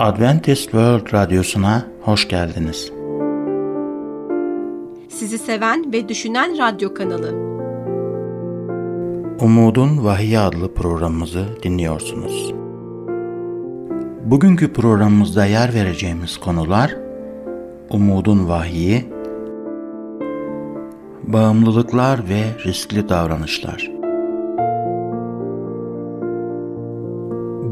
Adventist World Radyosu'na hoş geldiniz. Sizi seven ve düşünen radyo kanalı. Umudun Vahiy adlı programımızı dinliyorsunuz. Bugünkü programımızda yer vereceğimiz konular Umudun Vahiyi, Bağımlılıklar ve riskli davranışlar.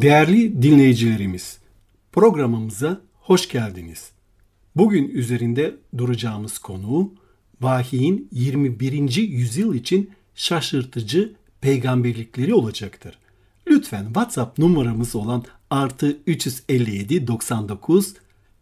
Değerli dinleyicilerimiz, programımıza hoş geldiniz. Bugün üzerinde duracağımız konu vahiyin 21. yüzyıl için şaşırtıcı peygamberlikleri olacaktır. Lütfen WhatsApp numaramız olan artı 357 99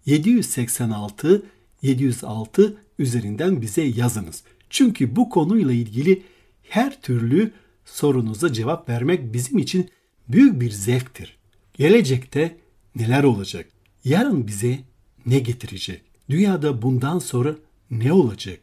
786 706 üzerinden bize yazınız. Çünkü bu konuyla ilgili her türlü sorunuza cevap vermek bizim için büyük bir zevktir. Gelecekte neler olacak? Yarın bize ne getirecek? Dünyada bundan sonra ne olacak?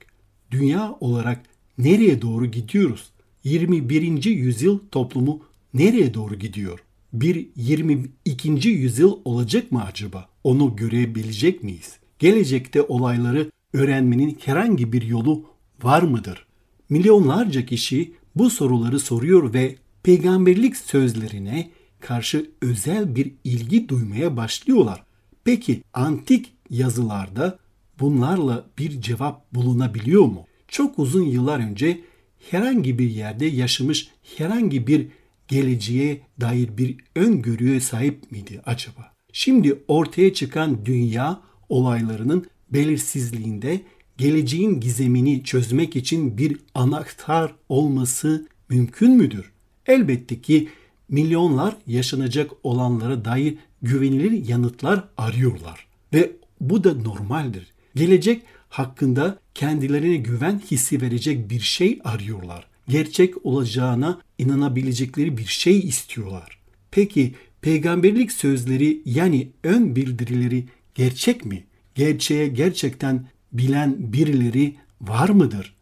Dünya olarak nereye doğru gidiyoruz? 21. yüzyıl toplumu nereye doğru gidiyor? Bir 22. yüzyıl olacak mı acaba? Onu görebilecek miyiz? Gelecekte olayları öğrenmenin herhangi bir yolu var mıdır? Milyonlarca kişi bu soruları soruyor ve peygamberlik sözlerine karşı özel bir ilgi duymaya başlıyorlar. Peki antik yazılarda bunlarla bir cevap bulunabiliyor mu? Çok uzun yıllar önce herhangi bir yerde yaşamış herhangi bir geleceğe dair bir öngörüye sahip miydi acaba? Şimdi ortaya çıkan dünya olaylarının belirsizliğinde geleceğin gizemini çözmek için bir anahtar olması mümkün müdür? Elbette ki milyonlar yaşanacak olanlara dair güvenilir yanıtlar arıyorlar. Ve bu da normaldir. Gelecek hakkında kendilerine güven hissi verecek bir şey arıyorlar. Gerçek olacağına inanabilecekleri bir şey istiyorlar. Peki peygamberlik sözleri yani ön bildirileri gerçek mi? Gerçeğe gerçekten bilen birileri var mıdır?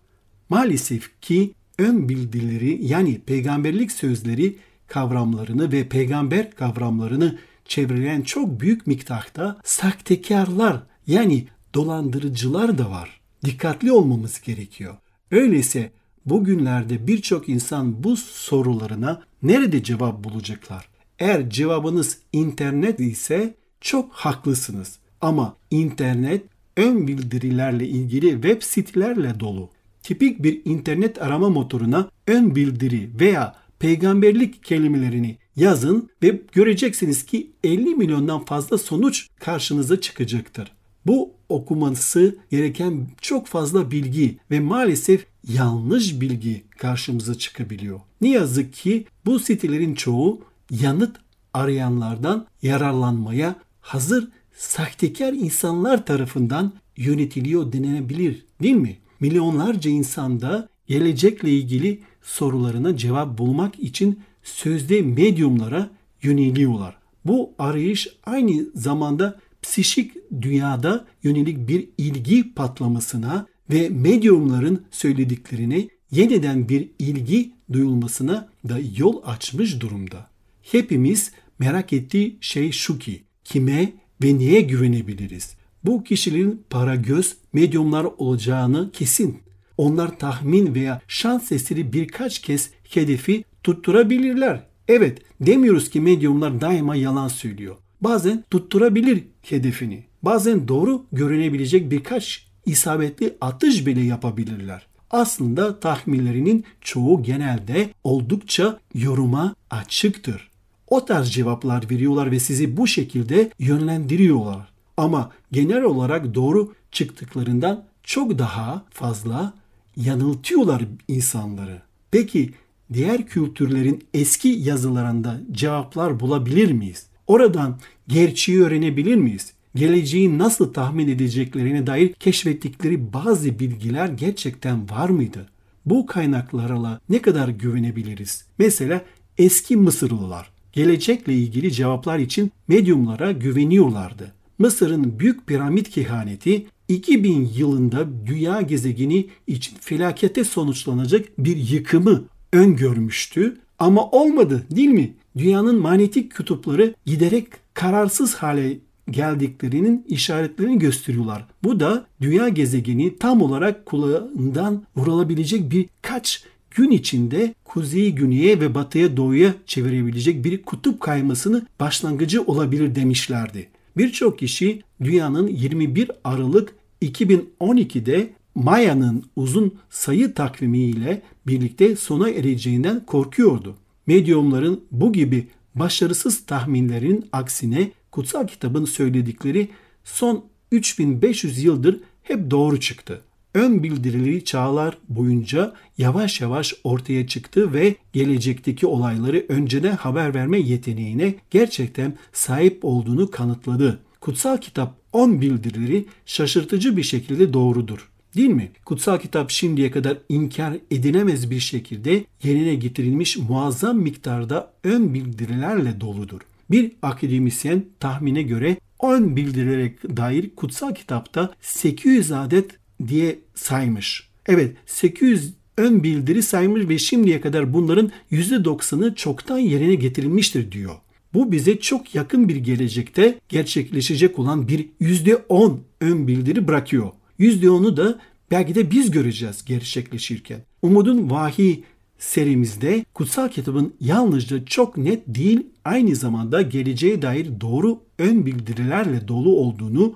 Maalesef ki ön bildirileri yani peygamberlik sözleri kavramlarını ve peygamber kavramlarını çevreleyen çok büyük miktarda sahtekarlar yani dolandırıcılar da var. Dikkatli olmamız gerekiyor. Öyleyse bugünlerde birçok insan bu sorularına nerede cevap bulacaklar? Eğer cevabınız internet ise çok haklısınız. Ama internet ön bildirilerle ilgili web sitelerle dolu. Tipik bir internet arama motoruna ön bildiri veya peygamberlik kelimelerini yazın ve göreceksiniz ki 50 milyondan fazla sonuç karşınıza çıkacaktır. Bu okuması gereken çok fazla bilgi ve maalesef yanlış bilgi karşımıza çıkabiliyor. Ne yazık ki bu sitelerin çoğu yanıt arayanlardan yararlanmaya hazır sahtekar insanlar tarafından yönetiliyor denenebilir değil mi? Milyonlarca insanda gelecekle ilgili sorularına cevap bulmak için sözde medyumlara yöneliyorlar. Bu arayış aynı zamanda psişik dünyada yönelik bir ilgi patlamasına ve medyumların söylediklerine yeniden bir ilgi duyulmasına da yol açmış durumda. Hepimiz merak ettiği şey şu ki kime ve niye güvenebiliriz? Bu kişilerin para göz medyumlar olacağını kesin. Onlar tahmin veya şans eseri birkaç kez hedefi tutturabilirler. Evet demiyoruz ki medyumlar daima yalan söylüyor. Bazen tutturabilir hedefini. Bazen doğru görünebilecek birkaç isabetli atış bile yapabilirler. Aslında tahminlerinin çoğu genelde oldukça yoruma açıktır. O tarz cevaplar veriyorlar ve sizi bu şekilde yönlendiriyorlar. Ama genel olarak doğru çıktıklarından çok daha fazla yanıltıyorlar insanları. Peki diğer kültürlerin eski yazılarında cevaplar bulabilir miyiz? Oradan gerçeği öğrenebilir miyiz? Geleceği nasıl tahmin edeceklerine dair keşfettikleri bazı bilgiler gerçekten var mıydı? Bu kaynaklarla ne kadar güvenebiliriz? Mesela eski Mısırlılar gelecekle ilgili cevaplar için medyumlara güveniyorlardı. Mısır'ın büyük piramit kehaneti 2000 yılında dünya gezegeni için felakete sonuçlanacak bir yıkımı öngörmüştü ama olmadı değil mi? Dünyanın manyetik kutupları giderek kararsız hale geldiklerinin işaretlerini gösteriyorlar. Bu da dünya gezegeni tam olarak kulağından vurulabilecek birkaç gün içinde kuzeyi güneye ve batıya doğuya çevirebilecek bir kutup kaymasını başlangıcı olabilir demişlerdi. Birçok kişi dünyanın 21 Aralık 2012'de Maya'nın uzun sayı takvimiyle birlikte sona ereceğinden korkuyordu. Medyumların bu gibi başarısız tahminlerin aksine kutsal kitabın söyledikleri son 3500 yıldır hep doğru çıktı. Ön bildirileri çağlar boyunca yavaş yavaş ortaya çıktı ve gelecekteki olayları önceden haber verme yeteneğine gerçekten sahip olduğunu kanıtladı. Kutsal kitap 10 bildirileri şaşırtıcı bir şekilde doğrudur. Değil mi? Kutsal kitap şimdiye kadar inkar edilemez bir şekilde yerine getirilmiş muazzam miktarda ön bildirilerle doludur. Bir akademisyen tahmine göre ön bildirilere dair kutsal kitapta 800 adet diye saymış. Evet 800 ön bildiri saymış ve şimdiye kadar bunların %90'ı çoktan yerine getirilmiştir diyor. Bu bize çok yakın bir gelecekte gerçekleşecek olan bir %10 ön bildiri bırakıyor. %10'u da belki de biz göreceğiz gerçekleşirken. Umudun Vahiy serimizde kutsal kitabın yalnızca çok net değil aynı zamanda geleceğe dair doğru ön bildirilerle dolu olduğunu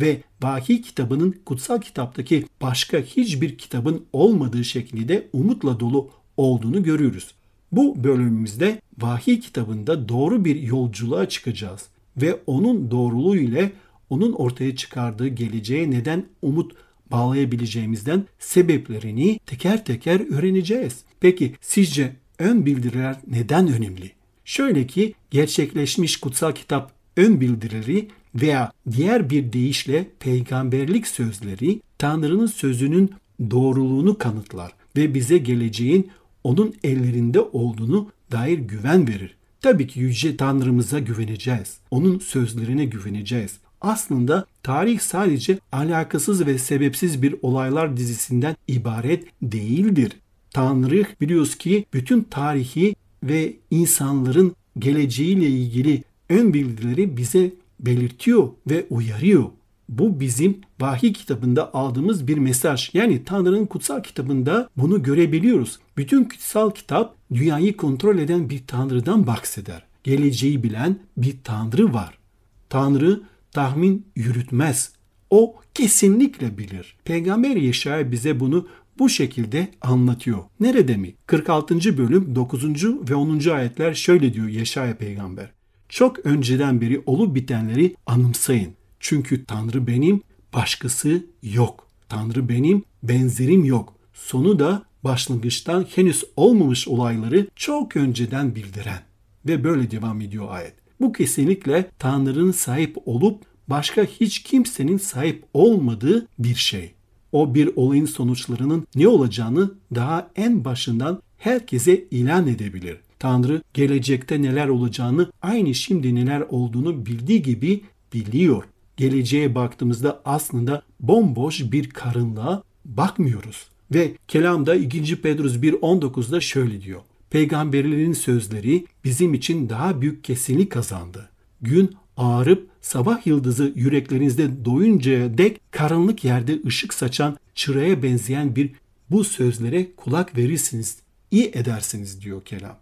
ve vahiy kitabının kutsal kitaptaki başka hiçbir kitabın olmadığı şekilde umutla dolu olduğunu görüyoruz. Bu bölümümüzde vahiy kitabında doğru bir yolculuğa çıkacağız ve onun doğruluğu ile onun ortaya çıkardığı geleceğe neden umut bağlayabileceğimizden sebeplerini teker teker öğreneceğiz. Peki sizce ön bildiriler neden önemli? Şöyle ki gerçekleşmiş kutsal kitap ön bildirileri veya diğer bir deyişle peygamberlik sözleri Tanrı'nın sözünün doğruluğunu kanıtlar ve bize geleceğin onun ellerinde olduğunu dair güven verir. Tabii ki yüce Tanrımıza güveneceğiz. Onun sözlerine güveneceğiz. Aslında tarih sadece alakasız ve sebepsiz bir olaylar dizisinden ibaret değildir. Tanrı biliyoruz ki bütün tarihi ve insanların geleceğiyle ilgili ön bilgileri bize belirtiyor ve uyarıyor. Bu bizim vahiy kitabında aldığımız bir mesaj. Yani Tanrı'nın kutsal kitabında bunu görebiliyoruz. Bütün kutsal kitap dünyayı kontrol eden bir Tanrı'dan bahseder. Geleceği bilen bir Tanrı var. Tanrı tahmin yürütmez. O kesinlikle bilir. Peygamber Yeşaya bize bunu bu şekilde anlatıyor. Nerede mi? 46. bölüm 9. ve 10. ayetler şöyle diyor Yeşaya peygamber. Çok önceden beri olup bitenleri anımsayın. Çünkü Tanrı benim, başkası yok. Tanrı benim, benzerim yok. Sonu da başlangıçtan henüz olmamış olayları çok önceden bildiren. Ve böyle devam ediyor ayet. Bu kesinlikle Tanrı'nın sahip olup başka hiç kimsenin sahip olmadığı bir şey. O bir olayın sonuçlarının ne olacağını daha en başından herkese ilan edebilir. Tanrı gelecekte neler olacağını aynı şimdi neler olduğunu bildiği gibi biliyor. Geleceğe baktığımızda aslında bomboş bir karınlığa bakmıyoruz. Ve kelamda 2. Petrus 1.19'da şöyle diyor. Peygamberlerin sözleri bizim için daha büyük kesinlik kazandı. Gün ağarıp sabah yıldızı yüreklerinizde doyuncaya dek karanlık yerde ışık saçan çıraya benzeyen bir bu sözlere kulak verirsiniz, iyi edersiniz diyor kelam.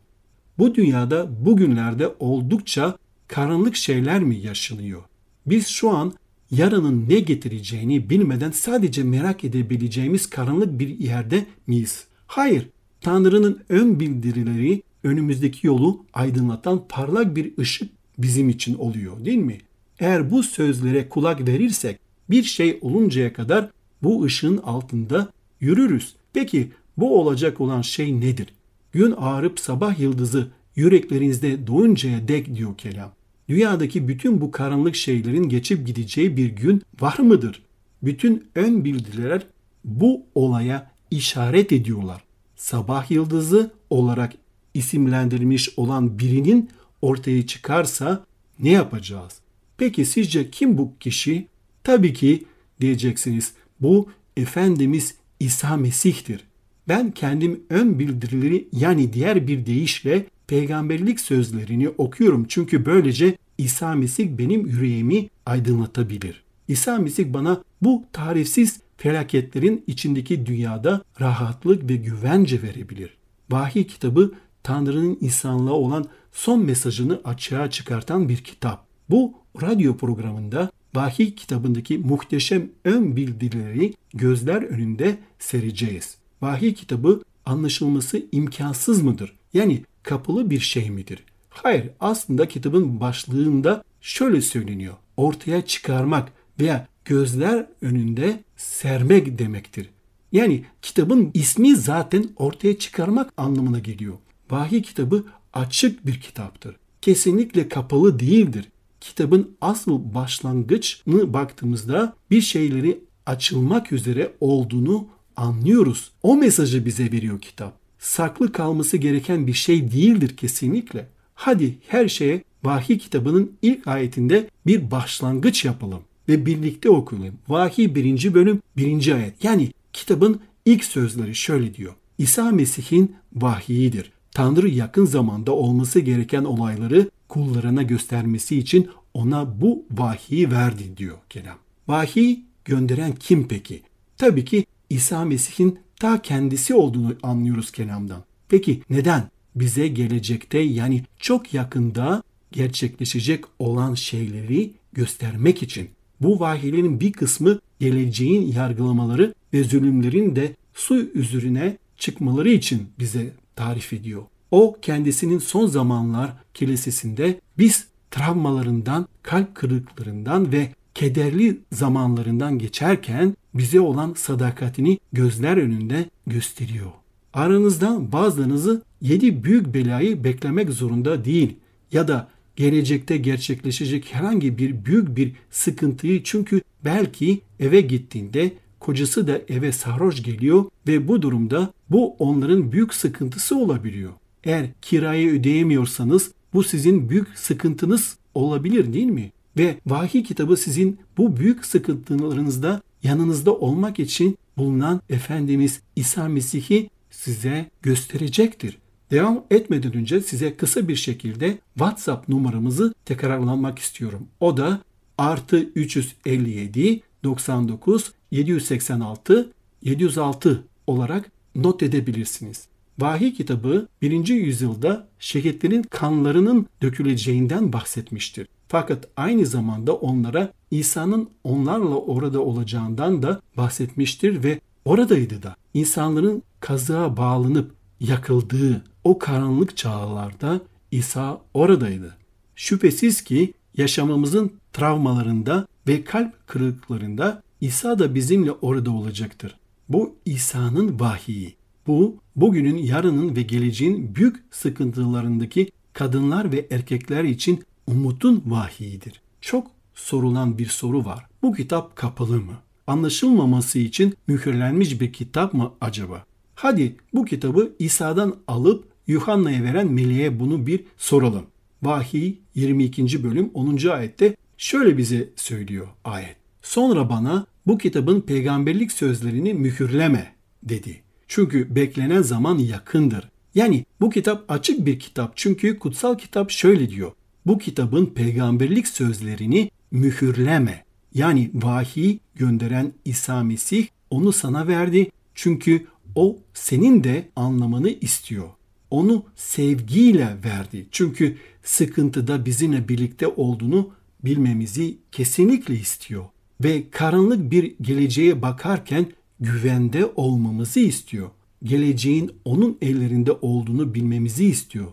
Bu dünyada bugünlerde oldukça karanlık şeyler mi yaşanıyor? Biz şu an yarının ne getireceğini bilmeden sadece merak edebileceğimiz karanlık bir yerde miyiz? Hayır, Tanrı'nın ön bildirileri önümüzdeki yolu aydınlatan parlak bir ışık bizim için oluyor değil mi? Eğer bu sözlere kulak verirsek bir şey oluncaya kadar bu ışığın altında yürürüz. Peki bu olacak olan şey nedir? Gün ağarıp sabah yıldızı yüreklerinizde doğuncaya dek diyor kelam. Dünyadaki bütün bu karanlık şeylerin geçip gideceği bir gün var mıdır? Bütün ön bildiriler bu olaya işaret ediyorlar. Sabah yıldızı olarak isimlendirilmiş olan birinin ortaya çıkarsa ne yapacağız? Peki sizce kim bu kişi? Tabii ki diyeceksiniz bu Efendimiz İsa Mesih'tir. Ben kendim ön bildirileri yani diğer bir deyişle peygamberlik sözlerini okuyorum çünkü böylece İsa Mesih benim yüreğimi aydınlatabilir. İsa Mesih bana bu tarifsiz felaketlerin içindeki dünyada rahatlık ve güvence verebilir. Vahiy kitabı Tanrı'nın insanlığa olan son mesajını açığa çıkartan bir kitap. Bu radyo programında Vahiy kitabındaki muhteşem ön bildirileri gözler önünde sereceğiz. Vahiy kitabı anlaşılması imkansız mıdır? Yani kapalı bir şey midir? Hayır, aslında kitabın başlığında şöyle söyleniyor. Ortaya çıkarmak veya gözler önünde sermek demektir. Yani kitabın ismi zaten ortaya çıkarmak anlamına geliyor. Vahiy kitabı açık bir kitaptır. Kesinlikle kapalı değildir. Kitabın asıl başlangıçını baktığımızda bir şeyleri açılmak üzere olduğunu anlıyoruz. O mesajı bize veriyor kitap. Saklı kalması gereken bir şey değildir kesinlikle. Hadi her şeye Vahiy kitabının ilk ayetinde bir başlangıç yapalım ve birlikte okuyalım. Vahiy 1. bölüm 1. ayet. Yani kitabın ilk sözleri şöyle diyor. İsa Mesih'in vahiyidir. Tanrı yakın zamanda olması gereken olayları kullarına göstermesi için ona bu vahiyi verdi diyor kelam. Vahiy gönderen kim peki? Tabii ki İsa Mesih'in ta kendisi olduğunu anlıyoruz kelamdan. Peki neden? Bize gelecekte yani çok yakında gerçekleşecek olan şeyleri göstermek için. Bu vahiylerin bir kısmı geleceğin yargılamaları ve zulümlerin de su üzerine çıkmaları için bize tarif ediyor. O kendisinin son zamanlar kilisesinde biz travmalarından, kalp kırıklarından ve kederli zamanlarından geçerken bize olan sadakatini gözler önünde gösteriyor. Aranızdan bazılarınızı yedi büyük belayı beklemek zorunda değil ya da gelecekte gerçekleşecek herhangi bir büyük bir sıkıntıyı çünkü belki eve gittiğinde kocası da eve sarhoş geliyor ve bu durumda bu onların büyük sıkıntısı olabiliyor. Eğer kirayı ödeyemiyorsanız bu sizin büyük sıkıntınız olabilir değil mi? Ve vahiy kitabı sizin bu büyük sıkıntılarınızda yanınızda olmak için bulunan Efendimiz İsa Mesih'i size gösterecektir. Devam etmeden önce size kısa bir şekilde WhatsApp numaramızı tekrarlamak istiyorum. O da artı 357 99 786 706 olarak not edebilirsiniz. Vahiy kitabı 1. yüzyılda şehitlerin kanlarının döküleceğinden bahsetmiştir. Fakat aynı zamanda onlara İsa'nın onlarla orada olacağından da bahsetmiştir ve oradaydı da. İnsanların kazığa bağlanıp yakıldığı o karanlık çağlarda İsa oradaydı. Şüphesiz ki yaşamımızın travmalarında ve kalp kırıklarında İsa da bizimle orada olacaktır. Bu İsa'nın vahiyi. Bu bugünün, yarının ve geleceğin büyük sıkıntılarındaki kadınlar ve erkekler için umutun vahiyidir. Çok sorulan bir soru var. Bu kitap kapalı mı? Anlaşılmaması için mühürlenmiş bir kitap mı acaba? Hadi bu kitabı İsa'dan alıp Yuhanna'ya veren meleğe bunu bir soralım. Vahiy 22. bölüm 10. ayette şöyle bize söylüyor ayet. Sonra bana bu kitabın peygamberlik sözlerini mühürleme dedi. Çünkü beklenen zaman yakındır. Yani bu kitap açık bir kitap çünkü kutsal kitap şöyle diyor. Bu kitabın peygamberlik sözlerini mühürleme. Yani vahiy gönderen İsa Mesih onu sana verdi çünkü o senin de anlamını istiyor. Onu sevgiyle verdi. Çünkü sıkıntıda bizimle birlikte olduğunu bilmemizi kesinlikle istiyor ve karanlık bir geleceğe bakarken güvende olmamızı istiyor. Geleceğin onun ellerinde olduğunu bilmemizi istiyor.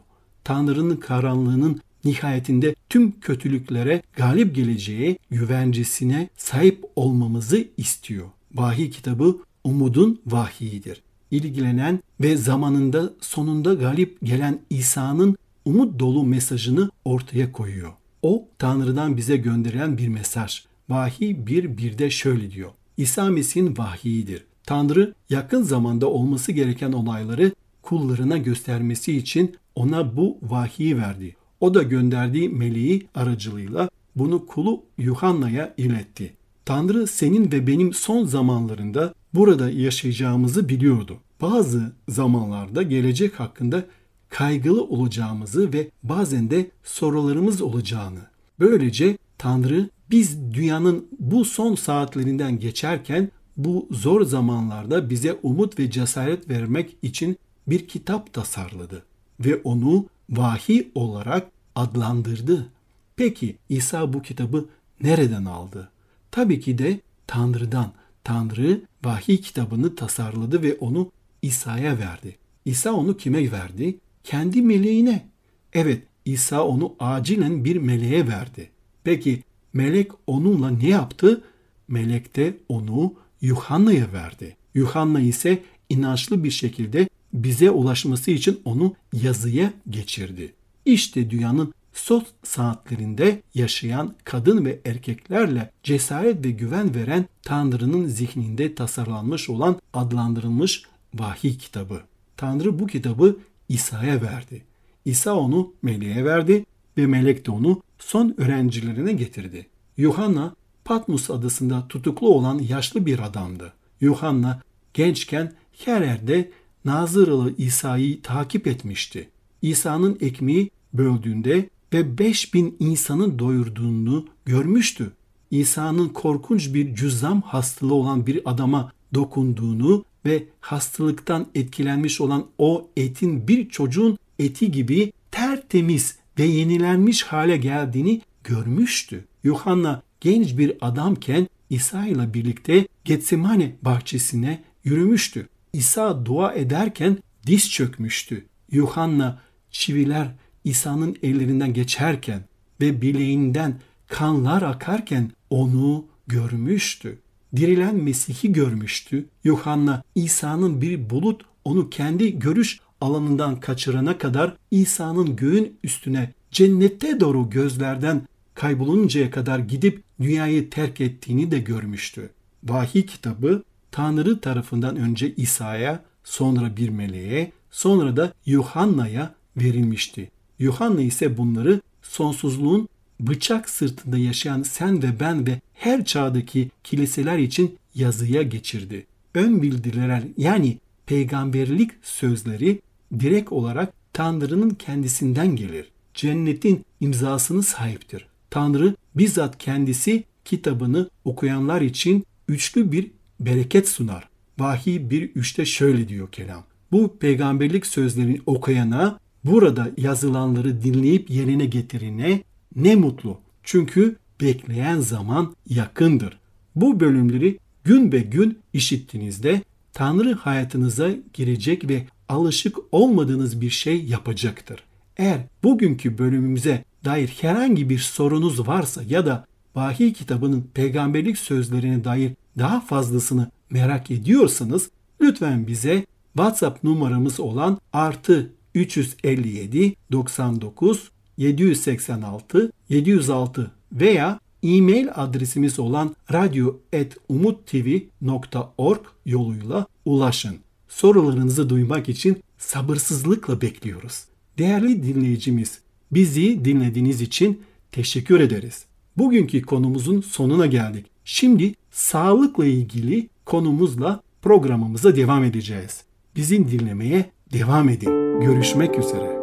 Tanrı'nın karanlığının nihayetinde tüm kötülüklere galip geleceğe güvencesine sahip olmamızı istiyor. Vahiy kitabı umudun vahiyidir. İlgilenen ve zamanında sonunda galip gelen İsa'nın umut dolu mesajını ortaya koyuyor. O Tanrı'dan bize gönderilen bir mesaj. Vahiy 1.1'de şöyle diyor. İsa Mesih'in vahiyidir. Tanrı yakın zamanda olması gereken olayları kullarına göstermesi için ona bu vahiyi verdi. O da gönderdiği meleği aracılığıyla bunu kulu Yuhanna'ya iletti. Tanrı senin ve benim son zamanlarında burada yaşayacağımızı biliyordu. Bazı zamanlarda gelecek hakkında kaygılı olacağımızı ve bazen de sorularımız olacağını Böylece Tanrı biz dünyanın bu son saatlerinden geçerken bu zor zamanlarda bize umut ve cesaret vermek için bir kitap tasarladı ve onu vahiy olarak adlandırdı. Peki İsa bu kitabı nereden aldı? Tabii ki de Tanrı'dan. Tanrı vahiy kitabını tasarladı ve onu İsa'ya verdi. İsa onu kime verdi? Kendi meleğine. Evet, İsa onu acilen bir meleğe verdi. Peki melek onunla ne yaptı? Melek de onu Yuhanna'ya verdi. Yuhanna ise inançlı bir şekilde bize ulaşması için onu yazıya geçirdi. İşte dünyanın son saatlerinde yaşayan kadın ve erkeklerle cesaret ve güven veren Tanrı'nın zihninde tasarlanmış olan adlandırılmış vahiy kitabı. Tanrı bu kitabı İsa'ya verdi. İsa onu meleğe verdi ve melek de onu son öğrencilerine getirdi. Yuhanna Patmos adasında tutuklu olan yaşlı bir adamdı. Yuhanna gençken her yerde Nazıralı İsa'yı takip etmişti. İsa'nın ekmeği böldüğünde ve 5000 insanı doyurduğunu görmüştü. İsa'nın korkunç bir cüzzam hastalığı olan bir adama dokunduğunu ve hastalıktan etkilenmiş olan o etin bir çocuğun eti gibi tertemiz ve yenilenmiş hale geldiğini görmüştü. Yuhanna genç bir adamken İsa ile birlikte Getsemane bahçesine yürümüştü. İsa dua ederken diz çökmüştü. Yuhanna çiviler İsa'nın ellerinden geçerken ve bileğinden kanlar akarken onu görmüştü. Dirilen Mesih'i görmüştü. Yuhanna İsa'nın bir bulut onu kendi görüş alanından kaçırana kadar İsa'nın göğün üstüne cennette doğru gözlerden kayboluncaya kadar gidip dünyayı terk ettiğini de görmüştü. Vahiy kitabı Tanrı tarafından önce İsa'ya, sonra bir meleğe, sonra da Yuhanna'ya verilmişti. Yuhanna ise bunları sonsuzluğun bıçak sırtında yaşayan sen ve ben ve her çağdaki kiliseler için yazıya geçirdi. Ön bildiriler yani peygamberlik sözleri direkt olarak Tanrı'nın kendisinden gelir. Cennetin imzasını sahiptir. Tanrı bizzat kendisi kitabını okuyanlar için üçlü bir bereket sunar. Vahiy bir üçte şöyle diyor kelam. Bu peygamberlik sözlerini okuyana, burada yazılanları dinleyip yerine getirine ne mutlu. Çünkü bekleyen zaman yakındır. Bu bölümleri gün be gün işittiğinizde Tanrı hayatınıza girecek ve alışık olmadığınız bir şey yapacaktır. Eğer bugünkü bölümümüze dair herhangi bir sorunuz varsa ya da vahiy kitabının peygamberlik sözlerine dair daha fazlasını merak ediyorsanız lütfen bize WhatsApp numaramız olan artı 357 99 786 706 veya e-mail adresimiz olan radyo.umuttv.org yoluyla ulaşın. Sorularınızı duymak için sabırsızlıkla bekliyoruz. Değerli dinleyicimiz, bizi dinlediğiniz için teşekkür ederiz. Bugünkü konumuzun sonuna geldik. Şimdi sağlıkla ilgili konumuzla programımıza devam edeceğiz. Bizi dinlemeye devam edin. Görüşmek üzere.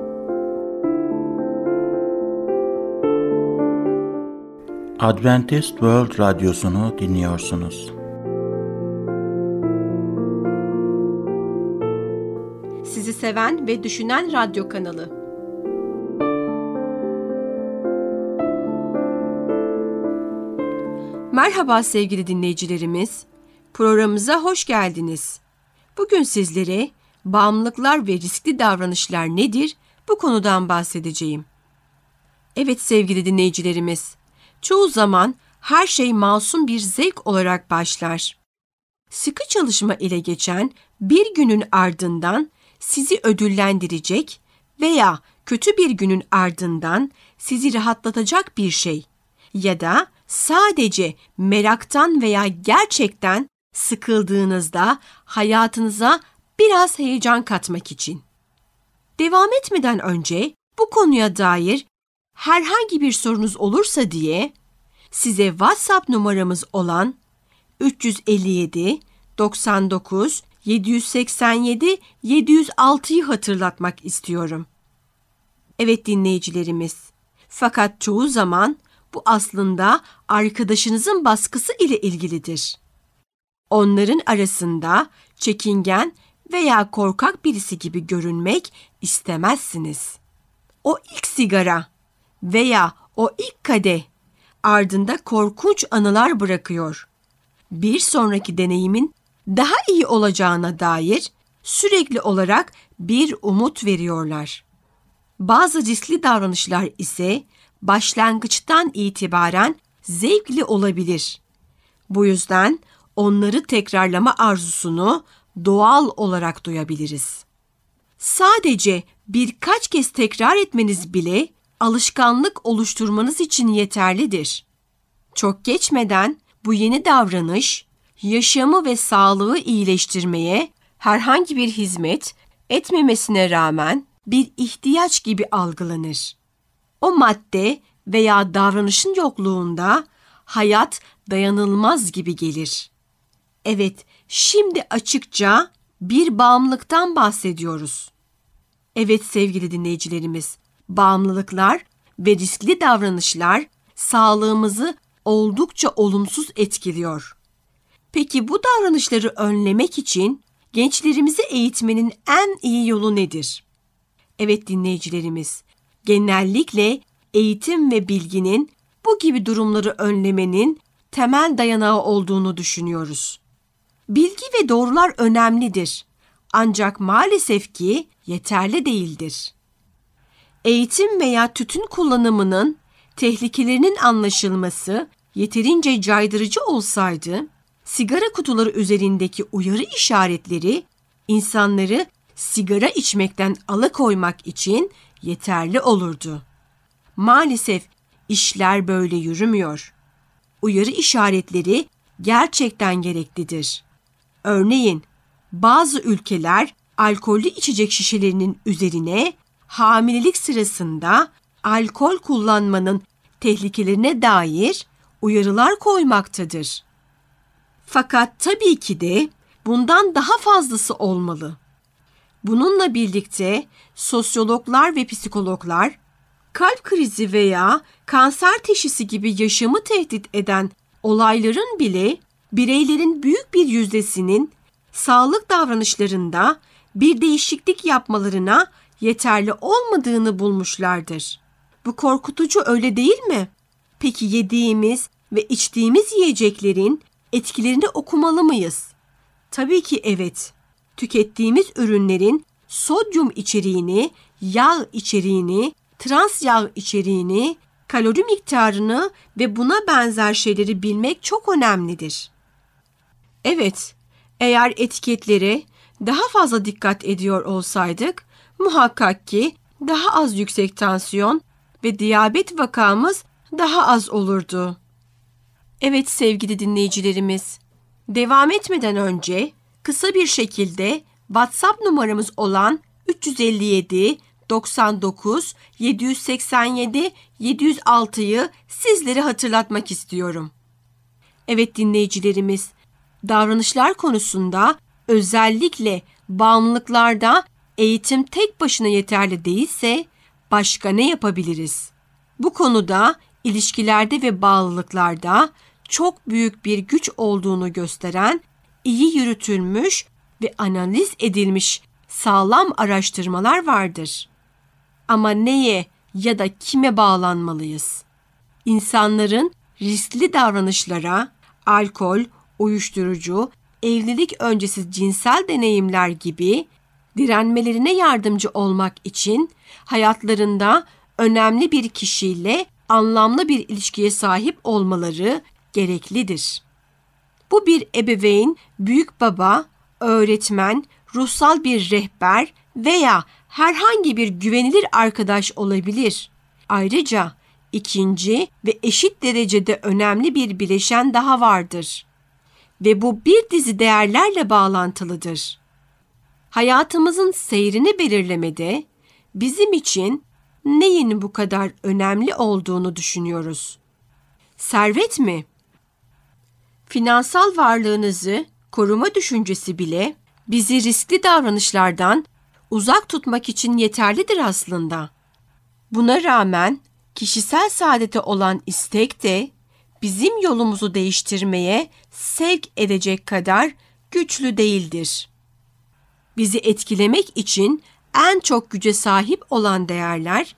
Adventist World Radyosu'nu dinliyorsunuz. Sizi seven ve düşünen radyo kanalı. Merhaba sevgili dinleyicilerimiz. Programımıza hoş geldiniz. Bugün sizlere bağımlılıklar ve riskli davranışlar nedir bu konudan bahsedeceğim. Evet sevgili dinleyicilerimiz, çoğu zaman her şey masum bir zevk olarak başlar. Sıkı çalışma ile geçen bir günün ardından sizi ödüllendirecek veya kötü bir günün ardından sizi rahatlatacak bir şey ya da sadece meraktan veya gerçekten sıkıldığınızda hayatınıza biraz heyecan katmak için. Devam etmeden önce bu konuya dair herhangi bir sorunuz olursa diye size WhatsApp numaramız olan 357 99 787 706'yı hatırlatmak istiyorum. Evet dinleyicilerimiz. Fakat çoğu zaman bu aslında arkadaşınızın baskısı ile ilgilidir. Onların arasında çekingen veya korkak birisi gibi görünmek istemezsiniz. O ilk sigara veya o ilk kadeh ardında korkunç anılar bırakıyor. Bir sonraki deneyimin daha iyi olacağına dair sürekli olarak bir umut veriyorlar. Bazı riskli davranışlar ise başlangıçtan itibaren zevkli olabilir. Bu yüzden onları tekrarlama arzusunu doğal olarak duyabiliriz. Sadece birkaç kez tekrar etmeniz bile alışkanlık oluşturmanız için yeterlidir. Çok geçmeden bu yeni davranış yaşamı ve sağlığı iyileştirmeye herhangi bir hizmet etmemesine rağmen bir ihtiyaç gibi algılanır. O madde veya davranışın yokluğunda hayat dayanılmaz gibi gelir. Evet, şimdi açıkça bir bağımlılıktan bahsediyoruz. Evet sevgili dinleyicilerimiz, bağımlılıklar ve riskli davranışlar sağlığımızı oldukça olumsuz etkiliyor. Peki bu davranışları önlemek için gençlerimizi eğitmenin en iyi yolu nedir? Evet dinleyicilerimiz, genellikle eğitim ve bilginin bu gibi durumları önlemenin temel dayanağı olduğunu düşünüyoruz. Bilgi ve doğrular önemlidir. Ancak maalesef ki yeterli değildir. Eğitim veya tütün kullanımının tehlikelerinin anlaşılması yeterince caydırıcı olsaydı, sigara kutuları üzerindeki uyarı işaretleri insanları sigara içmekten alıkoymak için yeterli olurdu. Maalesef işler böyle yürümüyor. Uyarı işaretleri gerçekten gereklidir. Örneğin bazı ülkeler alkollü içecek şişelerinin üzerine hamilelik sırasında alkol kullanmanın tehlikelerine dair uyarılar koymaktadır. Fakat tabii ki de bundan daha fazlası olmalı. Bununla birlikte sosyologlar ve psikologlar kalp krizi veya kanser teşhisi gibi yaşamı tehdit eden olayların bile bireylerin büyük bir yüzdesinin sağlık davranışlarında bir değişiklik yapmalarına yeterli olmadığını bulmuşlardır. Bu korkutucu öyle değil mi? Peki yediğimiz ve içtiğimiz yiyeceklerin etkilerini okumalı mıyız? Tabii ki evet. Tükettiğimiz ürünlerin sodyum içeriğini, yağ içeriğini, trans yağ içeriğini, kalori miktarını ve buna benzer şeyleri bilmek çok önemlidir. Evet, eğer etiketlere daha fazla dikkat ediyor olsaydık, muhakkak ki daha az yüksek tansiyon ve diyabet vakamız daha az olurdu. Evet sevgili dinleyicilerimiz, devam etmeden önce kısa bir şekilde WhatsApp numaramız olan 357 99 787 706'yı sizlere hatırlatmak istiyorum. Evet dinleyicilerimiz, davranışlar konusunda özellikle bağımlılıklarda eğitim tek başına yeterli değilse başka ne yapabiliriz? Bu konuda ilişkilerde ve bağlılıklarda çok büyük bir güç olduğunu gösteren iyi yürütülmüş ve analiz edilmiş sağlam araştırmalar vardır. Ama neye ya da kime bağlanmalıyız? İnsanların riskli davranışlara, alkol, uyuşturucu, evlilik öncesi cinsel deneyimler gibi direnmelerine yardımcı olmak için hayatlarında önemli bir kişiyle anlamlı bir ilişkiye sahip olmaları gereklidir. Bu bir ebeveyn, büyük baba, öğretmen, ruhsal bir rehber veya herhangi bir güvenilir arkadaş olabilir. Ayrıca ikinci ve eşit derecede önemli bir bileşen daha vardır. Ve bu bir dizi değerlerle bağlantılıdır. Hayatımızın seyrini belirlemede bizim için neyin bu kadar önemli olduğunu düşünüyoruz. Servet mi? Finansal varlığınızı koruma düşüncesi bile bizi riskli davranışlardan uzak tutmak için yeterlidir aslında. Buna rağmen kişisel saadete olan istek de bizim yolumuzu değiştirmeye sevk edecek kadar güçlü değildir. Bizi etkilemek için en çok güce sahip olan değerler,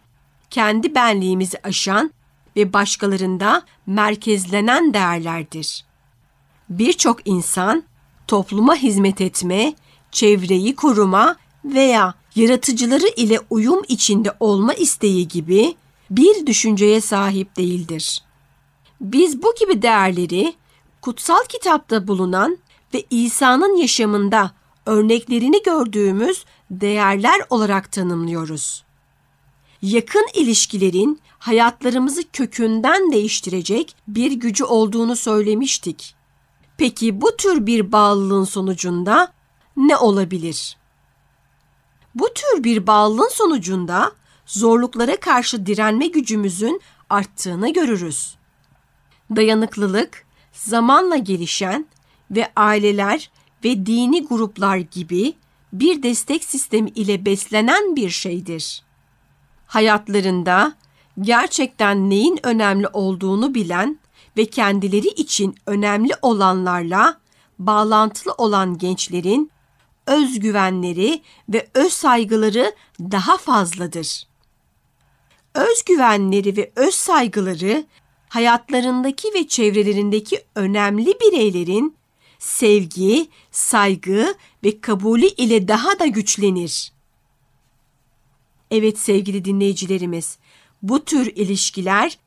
kendi benliğimizi aşan ve başkalarında merkezlenen değerlerdir. Birçok insan topluma hizmet etme, çevreyi koruma veya yaratıcıları ile uyum içinde olma isteği gibi bir düşünceye sahip değildir. Biz bu gibi değerleri kutsal kitapta bulunan ve İsa'nın yaşamında örneklerini gördüğümüz değerler olarak tanımlıyoruz. Yakın ilişkilerin hayatlarımızı kökünden değiştirecek bir gücü olduğunu söylemiştik. Peki bu tür bir bağlılığın sonucunda ne olabilir? Bu tür bir bağlılığın sonucunda zorluklara karşı direnme gücümüzün arttığını görürüz. Dayanıklılık zamanla gelişen ve aileler ve dini gruplar gibi bir destek sistemi ile beslenen bir şeydir. Hayatlarında gerçekten neyin önemli olduğunu bilen ve kendileri için önemli olanlarla bağlantılı olan gençlerin özgüvenleri ve öz saygıları daha fazladır. Özgüvenleri ve öz saygıları hayatlarındaki ve çevrelerindeki önemli bireylerin sevgi, saygı ve kabulü ile daha da güçlenir. Evet sevgili dinleyicilerimiz, bu tür ilişkiler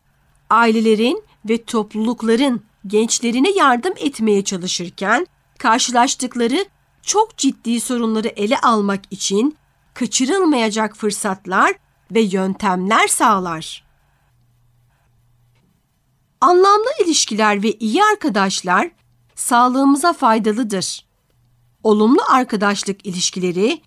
ailelerin ve toplulukların gençlerine yardım etmeye çalışırken karşılaştıkları çok ciddi sorunları ele almak için kaçırılmayacak fırsatlar ve yöntemler sağlar. Anlamlı ilişkiler ve iyi arkadaşlar sağlığımıza faydalıdır. Olumlu arkadaşlık ilişkileri,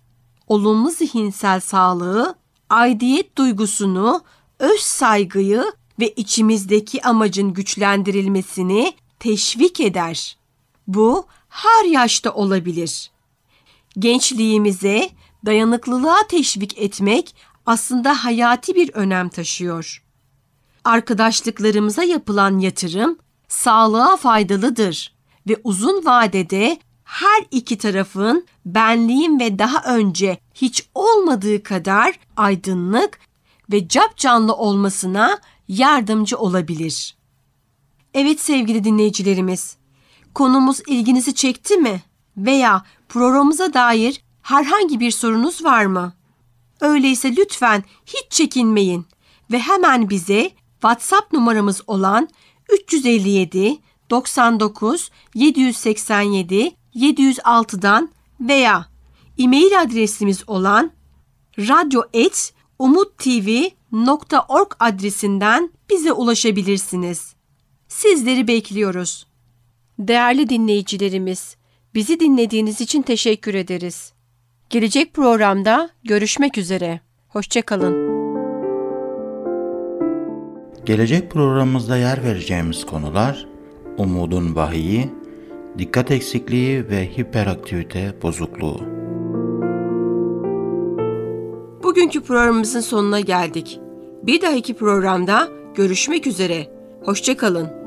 olumlu zihinsel sağlığı, aidiyet duygusunu, öz saygıyı ve içimizdeki amacın güçlendirilmesini teşvik eder. Bu her yaşta olabilir. Gençliğimize dayanıklılığa teşvik etmek aslında hayati bir önem taşıyor. Arkadaşlıklarımıza yapılan yatırım sağlığa faydalıdır ve uzun vadede her iki tarafın benliğin ve daha önce hiç olmadığı kadar aydınlık ve cap canlı olmasına yardımcı olabilir. Evet sevgili dinleyicilerimiz, konumuz ilginizi çekti mi? Veya programımıza dair herhangi bir sorunuz var mı? Öyleyse lütfen hiç çekinmeyin ve hemen bize WhatsApp numaramız olan 357 99 787 706'dan veya e-mail adresimiz olan radyo.umutv.org adresinden bize ulaşabilirsiniz. Sizleri bekliyoruz. Değerli dinleyicilerimiz, bizi dinlediğiniz için teşekkür ederiz. Gelecek programda görüşmek üzere. Hoşçakalın. Gelecek programımızda yer vereceğimiz konular umudun vahiyi, dikkat eksikliği ve hiperaktivite bozukluğu. Bugünkü programımızın sonuna geldik. Bir dahaki programda görüşmek üzere. Hoşçakalın.